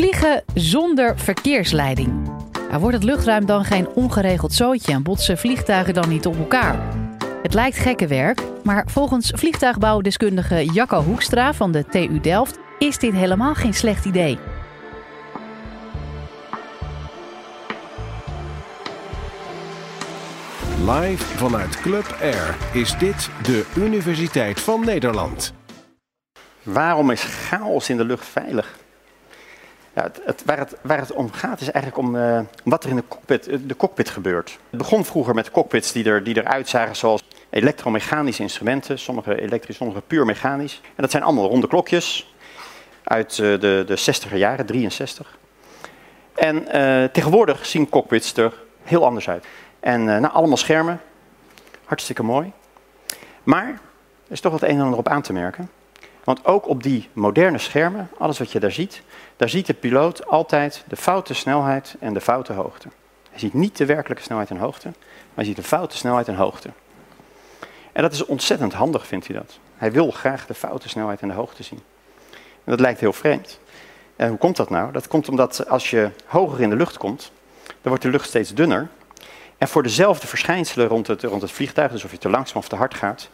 Vliegen zonder verkeersleiding. Maar wordt het luchtruim dan geen ongeregeld zootje en botsen vliegtuigen dan niet op elkaar? Het lijkt gekke werk, maar volgens vliegtuigbouwdeskundige Jacco Hoekstra van de TU Delft is dit helemaal geen slecht idee. Live vanuit Club Air is dit de Universiteit van Nederland. Waarom is chaos in de lucht veilig? Ja, het, het, waar, het, waar, het, om gaat is eigenlijk om, uh, wat er in de cockpit, eh, de cockpit gebeurt. Het begon vroeger met cockpits die, er, die eruit zagen zoals elektromechanische instrumenten, sommige elektrisch, sommige puur mechanisch. En dat zijn allemaal ronde klokjes uit uh, de, de 60er jaren, 63. En tegenwoordig zien cockpits er heel anders uit. En nou, allemaal schermen, hartstikke mooi. Maar er is toch wat een en ander op aan te merken. Want ook op die moderne schermen, alles wat je daar ziet, daar ziet de piloot altijd de foute snelheid en de foute hoogte. Hij ziet niet de werkelijke snelheid en hoogte, maar hij ziet de foute snelheid en hoogte. En dat is ontzettend handig, vindt hij dat. Hij wil graag de foute snelheid en de hoogte zien. En dat lijkt heel vreemd. En hoe komt dat nou? Dat komt omdat als je hoger in de lucht komt, dan wordt de lucht steeds dunner. En voor dezelfde verschijnselen rond het, rond het vliegtuig, dus of je te langzaam of te hard gaat,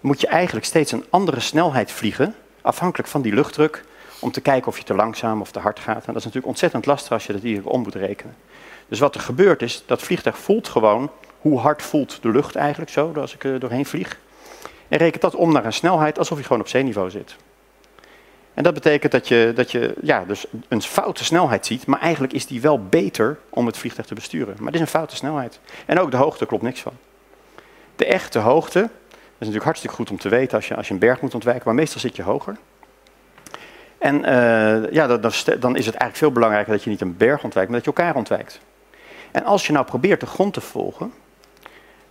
moet je eigenlijk steeds een andere snelheid vliegen, afhankelijk van die luchtdruk, om te kijken of je te langzaam of te hard gaat. En dat is natuurlijk ontzettend lastig als je dat hier om moet rekenen. Dus wat er gebeurt is, dat vliegtuig voelt gewoon hoe hard voelt de lucht eigenlijk zo, als ik er doorheen vlieg. En rekent dat om naar een snelheid alsof je gewoon op zeeniveau zit. En dat betekent dat je, dat je ja, dus een foute snelheid ziet, maar eigenlijk is die wel beter om het vliegtuig te besturen. Maar het is een foute snelheid. En ook de hoogte klopt niks van. De echte hoogte, is natuurlijk hartstikke goed om te weten als je, als je een berg moet ontwijken, maar meestal zit je hoger. En uh, ja, dan, dan is het eigenlijk veel belangrijker dat je niet een berg ontwijkt, maar dat je elkaar ontwijkt. En als je nou probeert de grond te volgen,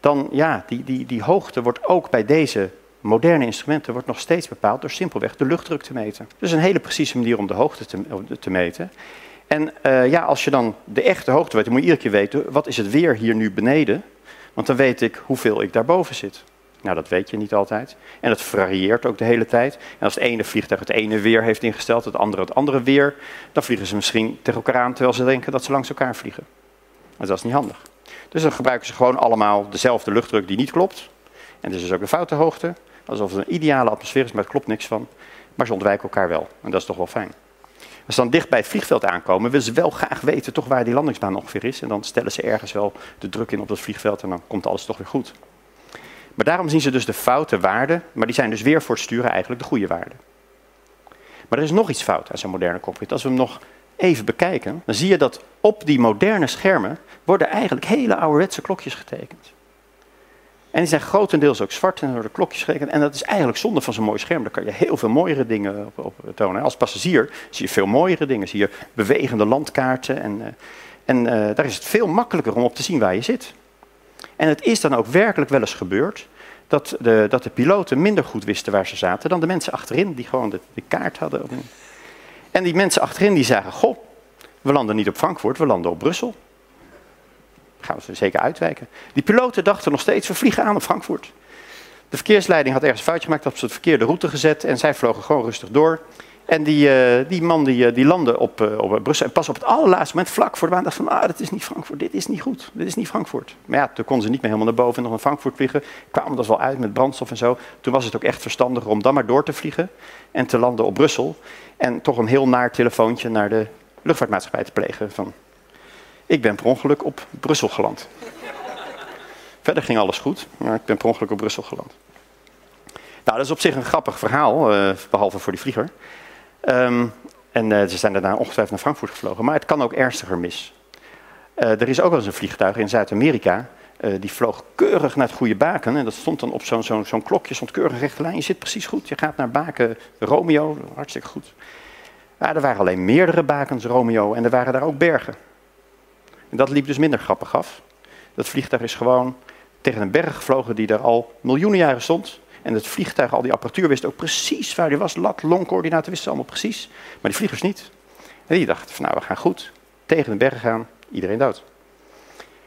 dan ja, die, die, die hoogte wordt ook bij deze moderne instrumenten wordt nog steeds bepaald door simpelweg de luchtdruk te meten. Dus een hele precieze manier om de hoogte te, te meten. En uh, ja, als je dan de echte hoogte weet, dan moet je iedere keer weten, wat is het weer hier nu beneden? Want dan weet ik hoeveel ik daarboven zit. Nou, dat weet je niet altijd. En dat varieert ook de hele tijd. En als het ene vliegtuig het ene weer heeft ingesteld, het andere het andere weer, dan vliegen ze misschien tegen elkaar aan terwijl ze denken dat ze langs elkaar vliegen. Maar dat is niet handig. Dus dan gebruiken ze gewoon allemaal dezelfde luchtdruk die niet klopt. En dus is ook de foute hoogte. Alsof het een ideale atmosfeer is, maar het klopt niks van. Maar ze ontwijken elkaar wel. En dat is toch wel fijn. Als ze dan dicht bij het vliegveld aankomen, willen ze wel graag weten toch waar die landingsbaan ongeveer is. En dan stellen ze ergens wel de druk in op dat vliegveld en dan komt alles toch weer goed. Maar daarom zien ze dus de foute waarden, maar die zijn dus weer voor het sturen eigenlijk de goede waarden. Maar er is nog iets fout aan zo'n moderne cockpit. Als we hem nog even bekijken, dan zie je dat op die moderne schermen worden eigenlijk hele ouderwetse klokjes getekend. En die zijn grotendeels ook zwart en worden klokjes getekend. En dat is eigenlijk zonde van zo'n mooi scherm. Daar kan je heel veel mooiere dingen op, tonen. Als passagier zie je veel mooiere dingen. Zie je bewegende landkaarten. En, uh, en uh, daar is het veel makkelijker om op te zien waar je zit. En het is dan ook werkelijk wel eens gebeurd dat de, dat de piloten minder goed wisten waar ze zaten dan de mensen achterin, die gewoon de, de kaart hadden. En die mensen achterin die zagen, goh, we landen niet op Frankfurt, we landen op Brussel. Gaan we ze zeker uitwijken. Die piloten dachten nog steeds, we vliegen aan op Frankfurt. De verkeersleiding had ergens een gemaakt, had ze de verkeerde route gezet en zij vlogen gewoon rustig door. En die, uh, die man die, uh, die landde op, uh, op Brussel en pas op het allerlaatste moment, vlak voor de baan, dacht van, ah, dit is niet Frankfurt, dit is niet goed, dit is niet Frankfurt. Maar ja, toen konden ze niet meer helemaal naar boven en nog naar Frankfurt vliegen. Kwamen dat wel uit met brandstof en zo. Toen was het ook echt verstandiger om dan maar door te vliegen en te landen op Brussel. En toch een heel naar telefoontje naar de luchtvaartmaatschappij te plegen van, ik ben per ongeluk op Brussel geland. Verder ging alles goed, maar ik ben per ongeluk op Brussel geland. Nou, dat is op zich een grappig verhaal, behalve voor die vlieger. Um, en uh, ze zijn daarna ongetwijfeld naar Frankfurt gevlogen. Maar het kan ook ernstiger mis. Uh, er is ook wel eens een vliegtuig in Zuid-Amerika. Uh, die vloog keurig naar het goede baken. En dat stond dan op zo'n zo'n zo'n klokje, stond keurig rechte lijn. Je zit precies goed. Je gaat naar baken Romeo, hartstikke goed. Ja, er waren alleen meerdere bakens Romeo en er waren daar ook bergen. En dat liep dus minder grappig af. Dat vliegtuig is gewoon tegen een berg gevlogen die er al miljoenen jaren stond. En het vliegtuig, al die apparatuur wist ook precies waar die was. Lat, longcoördinaten wisten ze allemaal precies. Maar die vliegers niet. En die dachten van nou, we gaan goed. Tegen de berg gaan, iedereen dood.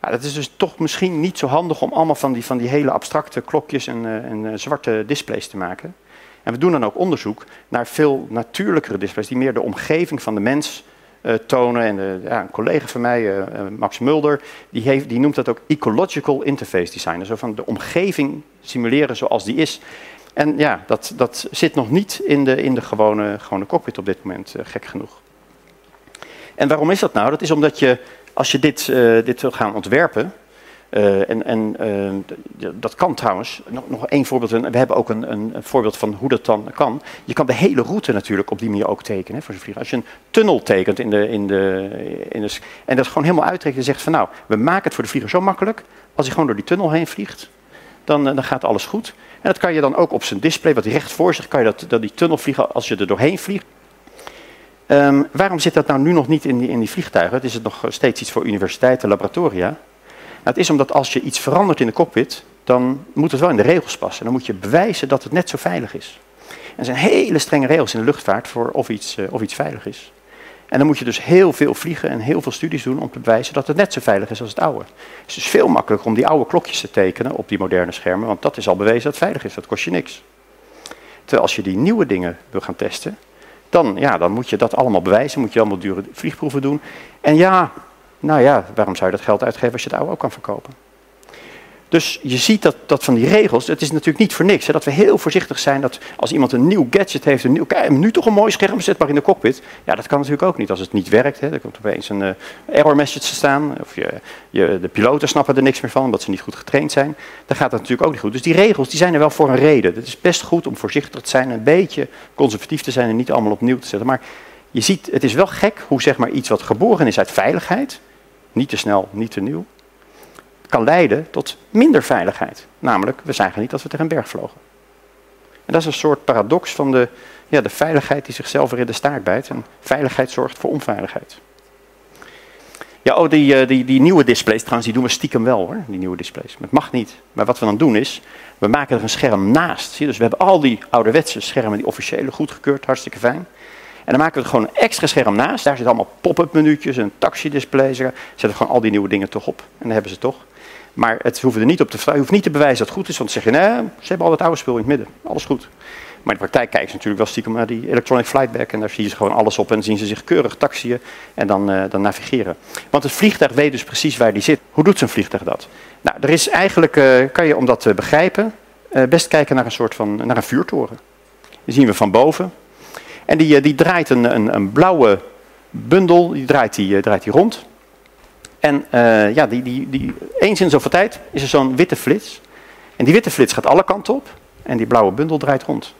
Dat is dus toch misschien niet zo handig om allemaal van die, van die hele abstracte klokjes en, uh, en uh, zwarte displays te maken. En we doen dan ook onderzoek naar veel natuurlijkere displays die meer de omgeving van de mens uh, tonen. En uh, ja, een collega van mij, uh, Max Mulder, die, heeft, die noemt dat ook ecological interface design. Zo van de omgeving simuleren zoals die is. En ja, dat, dat zit nog niet in de, in de gewone, gewone cockpit op dit moment, gek genoeg. En waarom is dat nou? Dat is omdat je, als je dit, dit wil gaan ontwerpen, uh, en, en uh, dat kan trouwens. Nog, nog één voorbeeld. We hebben ook een, een, voorbeeld van hoe dat dan kan. Je kan de hele route natuurlijk op die manier ook tekenen voor zo'n vliegen. Als je een tunnel tekent in de, in de, in de, en dat gewoon helemaal uitrekent en zegt van nou, we maken het voor de vlieger zo makkelijk. Als hij gewoon door die tunnel heen vliegt, dan, uh, dan gaat alles goed. En dat kan je dan ook op zijn display, wat recht voor zich, kan je dat, dat die tunnel vliegen als je er doorheen vliegt. Um, waarom zit dat nou nu nog niet in die, in die vliegtuigen? Het is het nog steeds iets voor universiteiten, laboratoria. Het is omdat als je iets verandert in de cockpit, dan moet het wel in de regels passen. Dan moet je bewijzen dat het net zo veilig is. Er zijn hele strenge regels in de luchtvaart voor of iets, uh, of iets veilig is. En dan moet je dus heel veel vliegen en heel veel studies doen om te bewijzen dat het net zo veilig is als het oude. Het is dus veel makkelijker om die oude klokjes te tekenen op die moderne schermen, want dat is al bewezen dat het veilig is, dat kost je niks. Terwijl als je die nieuwe dingen wil gaan testen, dan, ja, dan moet je dat allemaal bewijzen, moet je allemaal dure vliegproeven doen. En ja, nou ja, waarom zou je dat geld uitgeven als je het oude ook kan verkopen? Dus je ziet dat, dat van die regels, het is natuurlijk niet voor niks. Hè, dat we heel voorzichtig zijn dat als iemand een nieuw gadget heeft, een nieuw, kijk, nu toch een mooi scherm, zet maar in de cockpit. Ja, dat kan natuurlijk ook niet als het niet werkt. Hè. Er komt opeens een uh, error message te staan. Of je, je, de piloten snappen er niks meer van, omdat ze niet goed getraind zijn. Dan gaat dat natuurlijk ook niet goed. Dus die regels die zijn er wel voor een reden. Het is best goed om voorzichtig te zijn, een beetje conservatief te zijn en niet allemaal opnieuw te zetten. Maar je ziet, het is wel gek hoe zeg maar iets wat geboren is uit veiligheid, niet te snel, niet te nieuw, kan leiden tot minder veiligheid. Namelijk, we zagen niet dat we tegen een berg vlogen. En dat is een soort paradox van de, ja, de veiligheid die zichzelf weer in de staart bijt. En veiligheid zorgt voor onveiligheid. Ja, oh, die, eh, die, die nieuwe displays trouwens, die doen we stiekem wel hoor, die nieuwe displays. Het mag niet. Maar wat we dan doen is, we maken er een scherm naast. Zie? Dus we hebben al die ouderwetse schermen, die officiële goedgekeurd, hartstikke fijn. En dan maken we er gewoon een extra scherm naast. Daar zitten allemaal pop-up menu'tjes, een taxi-display. Zetten gewoon al die nieuwe dingen toch op. En dan hebben ze toch. Maar het hoeven er niet op te je hoeft niet te bewijzen dat het goed is. Want dan zeg je, nee, ze hebben al het oude spul in het midden. Alles goed. Maar in de praktijk kijken ze natuurlijk wel stiekem naar die electronic flightback. En daar zien ze gewoon alles op. En zien ze zich keurig taxiën en dan, uh, dan navigeren. Want het vliegtuig weet dus precies waar die zit. Hoe doet zo'n vliegtuig dat? Nou, er is eigenlijk, uh, kan je om dat te begrijpen, uh, best kijken naar een soort van, naar een vuurtoren. Die zien we van boven. En die, eh, die draait een, een, een, blauwe bundel, die draait die, eh, draait rond. En uh, ja, die, die, die, eens in zoveel tijd is er zo'n witte flits. En die witte flits gaat alle kanten op en die blauwe bundel draait rond.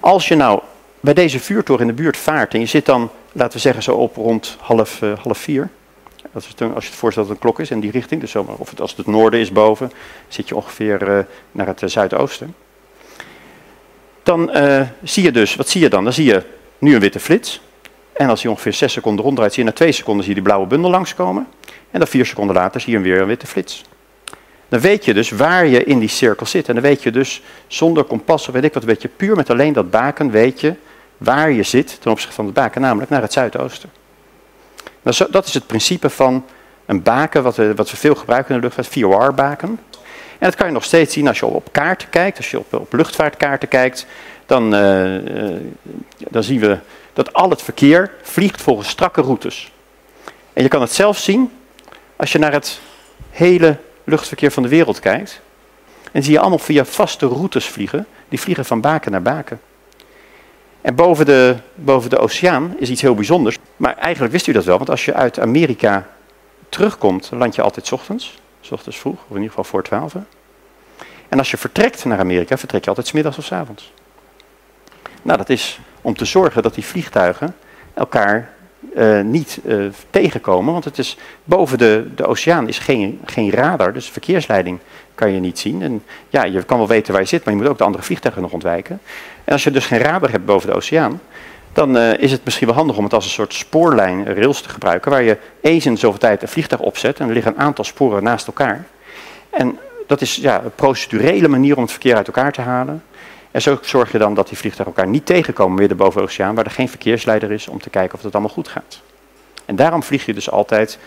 Als je nou bij deze vuurtoren in de buurt vaart en je zit dan, laten we zeggen, zo op rond half, half vier. Als je het voorstelt dat het een klok is in die richting, dus zomaar, of als het het noorden is boven, zit je ongeveer naar het zuidoosten dan uh, zie je dus, wat zie je dan? Dan zie je nu een witte flits. En als hij ongeveer 6 seconden ronddraait, zie je na 2 seconden zie je die blauwe bundel langskomen. En dan 4 seconden later zie je weer een witte flits. Dan weet je dus waar je in die cirkel zit. En dan weet je dus zonder kompas of weet ik wat, weet je puur met alleen dat baken, weet je waar je zit ten opzichte van het baken, namelijk naar het zuidoosten. Dat is het principe van een baken wat we, wat veel gebruiken in de luchtvaart, VOR-baken. En dat kan je nog steeds zien als je op kaarten kijkt, als je op, luchtvaartkaarten kijkt, dan, uh, dan zien we dat al het verkeer vliegt volgens strakke routes. En je kan het zelf zien als je naar het hele luchtverkeer van de wereld kijkt. En zie je allemaal via vaste routes vliegen. Die vliegen van baken naar baken. En boven de, boven de oceaan is iets heel bijzonders. Maar eigenlijk wist u dat wel, want als je uit Amerika terugkomt, land je altijd ochtends. S vroeg, of in ieder geval voor twaalf. En als je vertrekt naar Amerika, vertrek je altijd middags of s avonds. Nou, dat is om te zorgen dat die vliegtuigen elkaar uh, niet uh, tegenkomen. Want het is boven de, de oceaan is geen, geen radar, dus verkeersleiding kan je niet zien. En ja, je kan wel weten waar je zit, maar je moet ook de andere vliegtuigen nog ontwijken. En als je dus geen radar hebt boven de oceaan, dan uh, is het misschien wel handig om het als een soort spoorlijn rails te gebruiken, waar je eens in zoveel tijd een vliegtuig opzet en er liggen een aantal sporen naast elkaar. En dat is ja, een procedurele manier om het verkeer uit elkaar te halen. En zo zorg je dan dat die vliegtuigen elkaar niet tegenkomen weer boven de oceaan, waar er geen verkeersleider is om te kijken of het allemaal goed gaat. En daarom vlieg je dus altijd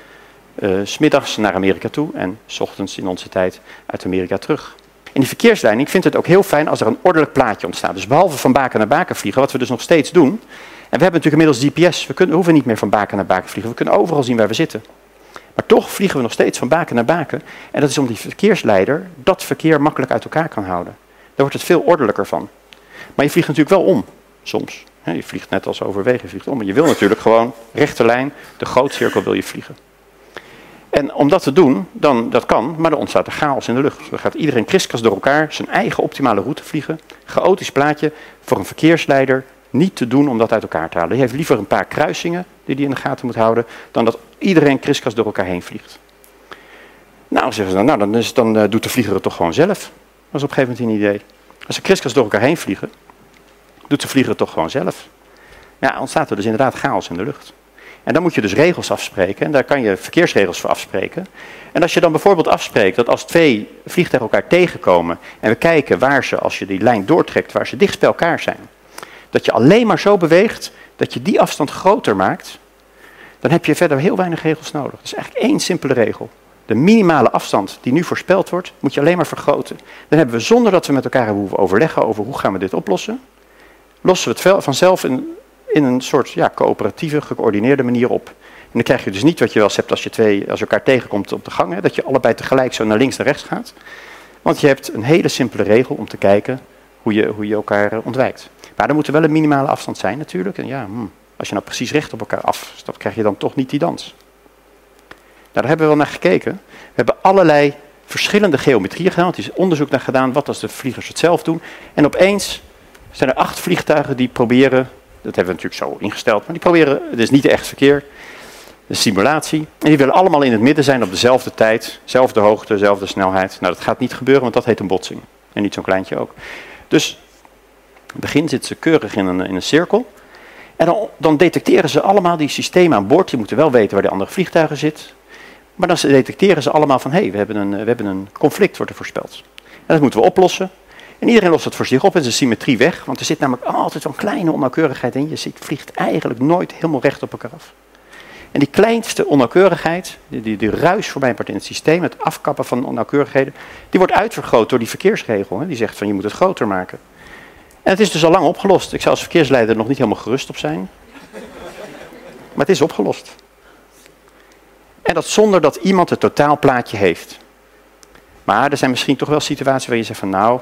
uh, smiddags naar Amerika toe en s ochtends in onze tijd uit Amerika terug. En die verkeersleiding vindt het ook heel fijn als er een ordelijk plaatje ontstaat. Dus behalve van baken naar baken vliegen, wat we dus nog steeds doen. En we hebben natuurlijk inmiddels GPS, we, kunnen, hoeven niet meer van baken naar baken vliegen. We kunnen overal zien waar we zitten. Maar toch vliegen we nog steeds van baken naar baken. En dat is om die verkeersleider dat verkeer makkelijk uit elkaar kan houden. Daar wordt het veel ordelijker van. Maar je vliegt natuurlijk wel om, soms. Je vliegt net als overwegen, je vliegt om. Maar je wil natuurlijk gewoon rechte lijn, de grootcirkel wil je vliegen. En om dat te doen, dan, dat kan, maar dan ontstaat er chaos in de lucht. Dan gaat iedereen kriskras door elkaar zijn eigen optimale route vliegen. Chaotisch plaatje voor een verkeersleider niet te doen om dat uit elkaar te halen. Hij heeft liever een paar kruisingen die hij in de gaten moet houden, dan dat iedereen kriskras door elkaar heen vliegt. Nou, zeggen ze, nou dan, dan uh, doet de vlieger het toch gewoon zelf. Dat was op een gegeven moment een idee. Als ze kriskras door elkaar heen vliegen, doet de vlieger het toch gewoon zelf. Ja, ontstaat er dus inderdaad chaos in de lucht. En dan moet je dus regels afspreken. En daar kan je verkeersregels voor afspreken. En als je dan bijvoorbeeld afspreekt dat als twee vliegtuigen elkaar tegenkomen. en we kijken waar ze, als je die lijn doortrekt, waar ze dicht bij elkaar zijn. dat je alleen maar zo beweegt dat je die afstand groter maakt. dan heb je verder heel weinig regels nodig. Dat is eigenlijk één simpele regel. De minimale afstand die nu voorspeld wordt, moet je alleen maar vergroten. Dan hebben we zonder dat we met elkaar hoeven overleggen over hoe gaan we dit oplossen. lossen we het vanzelf in in een soort ja, coöperatieve, gecoördineerde manier op. En dan krijg je dus niet wat je wel eens hebt als je, twee, als elkaar tegenkomt op de gang, hè, dat je allebei tegelijk zo naar links en rechts gaat. Want je hebt een hele simpele regel om te kijken hoe je, hoe je elkaar eh, ontwijkt. Maar er moet wel een minimale afstand zijn natuurlijk. En ja, hmm, als je nou precies recht op elkaar afstapt, krijg je dan toch niet die dans. Nou, daar hebben we wel naar gekeken. We hebben allerlei verschillende geometrieën gedaan. Er is onderzoek naar gedaan wat als de vliegers het zelf doen. En opeens zijn er acht vliegtuigen die proberen dat hebben we natuurlijk zo ingesteld. Maar die proberen, het is niet echt verkeer, de simulatie. En die willen allemaal in het midden zijn op dezelfde tijd, dezelfde hoogte, dezelfde snelheid. Nou, dat gaat niet gebeuren, want dat heet een botsing. En niet zo'n kleintje ook. Dus in het begin zitten ze keurig in een, in een cirkel. En dan, dan, detecteren ze allemaal die systemen aan boord. Die moeten wel weten waar de andere vliegtuigen zitten. Maar dan detecteren ze allemaal van, hé, hey, we, hebben een, we hebben een conflict, wordt er voorspeld. En dat moeten we oplossen. En iedereen lost het voor zich op en zijn symmetrie weg, want er zit namelijk altijd zo'n kleine onnauwkeurigheid in. Je ziet, vliegt eigenlijk nooit helemaal recht op elkaar af. En die kleinste onnauwkeurigheid, die, die, ruis voor mijn part in het systeem, het afkappen van onnauwkeurigheden, die wordt uitvergroot door die verkeersregel. Hè. Die zegt van je moet het groter maken. En het is dus al lang opgelost. Ik zou als verkeersleider nog niet helemaal gerust op zijn. Maar het is opgelost. En dat zonder dat iemand het totaalplaatje heeft. Maar er zijn misschien toch wel situaties waar je zegt van nou,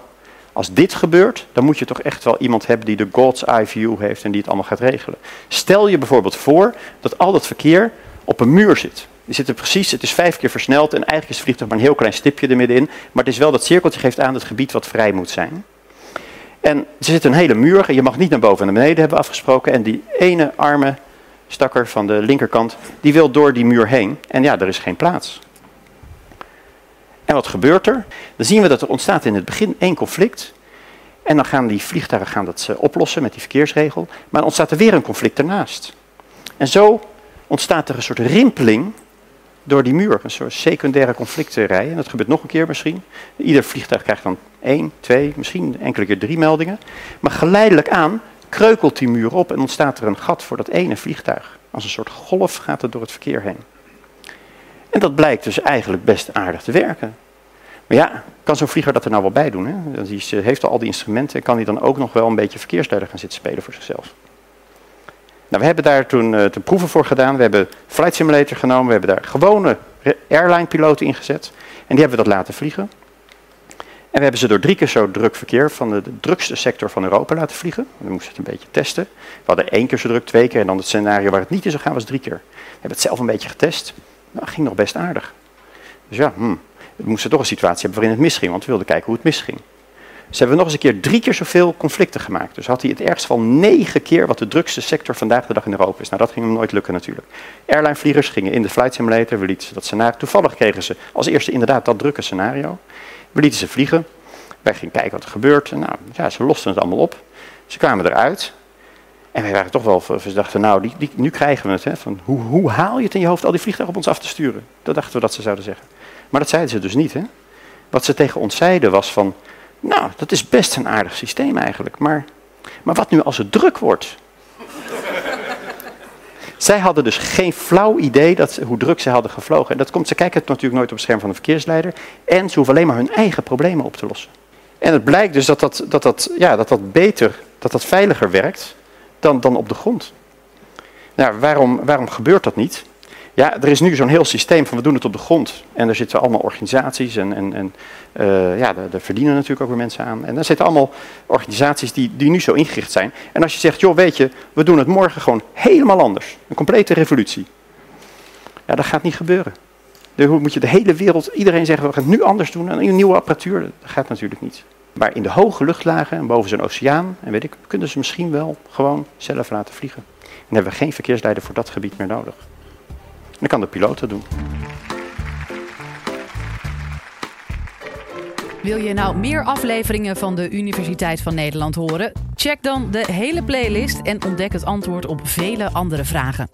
als dit gebeurt, dan moet je toch echt wel iemand hebben die de God's eye view heeft en die het allemaal gaat regelen. Stel je bijvoorbeeld voor dat al dat verkeer op een muur zit. Die zit er precies, het is vijf keer versneld en eigenlijk is het vliegtuig maar een heel klein stipje er middenin. Maar het is wel dat cirkeltje geeft aan het gebied wat vrij moet zijn. En er zit een hele muur en je mag niet naar boven en naar beneden hebben afgesproken. En die ene arme stakker van de linkerkant, die wil door die muur heen. En ja, er is geen plaats. En wat gebeurt er? Dan zien we dat er ontstaat in het begin één conflict. En dan gaan die vliegtuigen gaan dat eh, oplossen met die verkeersregel. Maar dan ontstaat er weer een conflict ernaast. En zo ontstaat er een soort rimpeling door die muur. Een soort secundaire conflictenrij. En dat gebeurt nog een keer misschien. Ieder vliegtuig krijgt dan één, twee, misschien enkele keer drie meldingen. Maar geleidelijk aan kreukelt die muur op en ontstaat er een gat voor dat ene vliegtuig. Als een soort golf gaat het door het verkeer heen. En dat blijkt dus eigenlijk best aardig te werken. Maar ja, kan zo'n vlieger dat er nou wel bij doen? Hè? Die heeft al die instrumenten en kan hij dan ook nog wel een beetje verkeersleider gaan zitten spelen voor zichzelf. Nou, we hebben daar toen uh, proeven voor gedaan. We hebben Flight Simulator genomen. We hebben daar gewone airline piloten ingezet. En die hebben we dat laten vliegen. En we hebben ze door drie keer zo druk verkeer van de, drukste sector van Europa laten vliegen. We moesten het een beetje testen. We hadden één keer zo druk, twee keer. En dan het scenario waar het niet in zou gaan was drie keer. We hebben het zelf een beetje getest. Nou, ging nog best aardig. Dus ja, hmm, we moesten toch een situatie hebben waarin het misging, want we wilden kijken hoe het misging. Dus hebben we nog eens een keer drie keer zoveel conflicten gemaakt. Dus had hij het ergst van negen keer wat de drukste sector vandaag de dag in Europa is. Nou, dat ging hem nooit lukken natuurlijk. Airlinevliegers gingen in de flight simulator, we lieten ze dat scenario. Toevallig kregen ze als eerste inderdaad dat drukke scenario. We lieten ze vliegen. Wij gingen kijken wat er gebeurt. Nou, ja, ze losten het allemaal op. Ze kwamen eruit. En wij waren toch wel, we dachten, nou, die, die, nu krijgen we het. Hè, van hoe, hoe haal je het in je hoofd al die vliegtuigen op ons af te sturen? Dat dachten we dat ze zouden zeggen. Maar dat zeiden ze dus niet. Hè. Wat ze tegen ons zeiden was van, nou, dat is best een aardig systeem eigenlijk. Maar, maar wat nu als het druk wordt? zij hadden dus geen flauw idee dat, hoe druk ze hadden gevlogen. En dat komt, ze kijken het natuurlijk nooit op het scherm van een verkeersleider. En ze hoeven alleen maar hun eigen problemen op te lossen. En het blijkt dus dat dat, dat, dat, ja, dat, dat beter, dat dat veiliger werkt dan, dan op de grond. Nou, waarom, waarom gebeurt dat niet? Ja, er is nu zo'n heel systeem van we doen het op de grond. En er zitten allemaal organisaties en, en, en uh, ja, daar verdienen natuurlijk ook weer mensen aan. En daar zitten allemaal organisaties die, die nu zo ingericht zijn. En als je zegt, joh weet je, we doen het morgen gewoon helemaal anders. Een complete revolutie. Ja, dat gaat niet gebeuren. Dan moet je de hele wereld, iedereen zeggen, we gaan het nu anders doen. Een nieuwe apparatuur, dat gaat natuurlijk niet. Maar in de hoge luchtlagen en boven zo'n oceaan, en weet ik, kunnen ze misschien wel gewoon zelf laten vliegen. En hebben we geen verkeersleider voor dat gebied meer nodig. En dan kan de piloot dat doen. Wil je nou meer afleveringen van de Universiteit van Nederland horen? Check dan de hele playlist en ontdek het antwoord op vele andere vragen.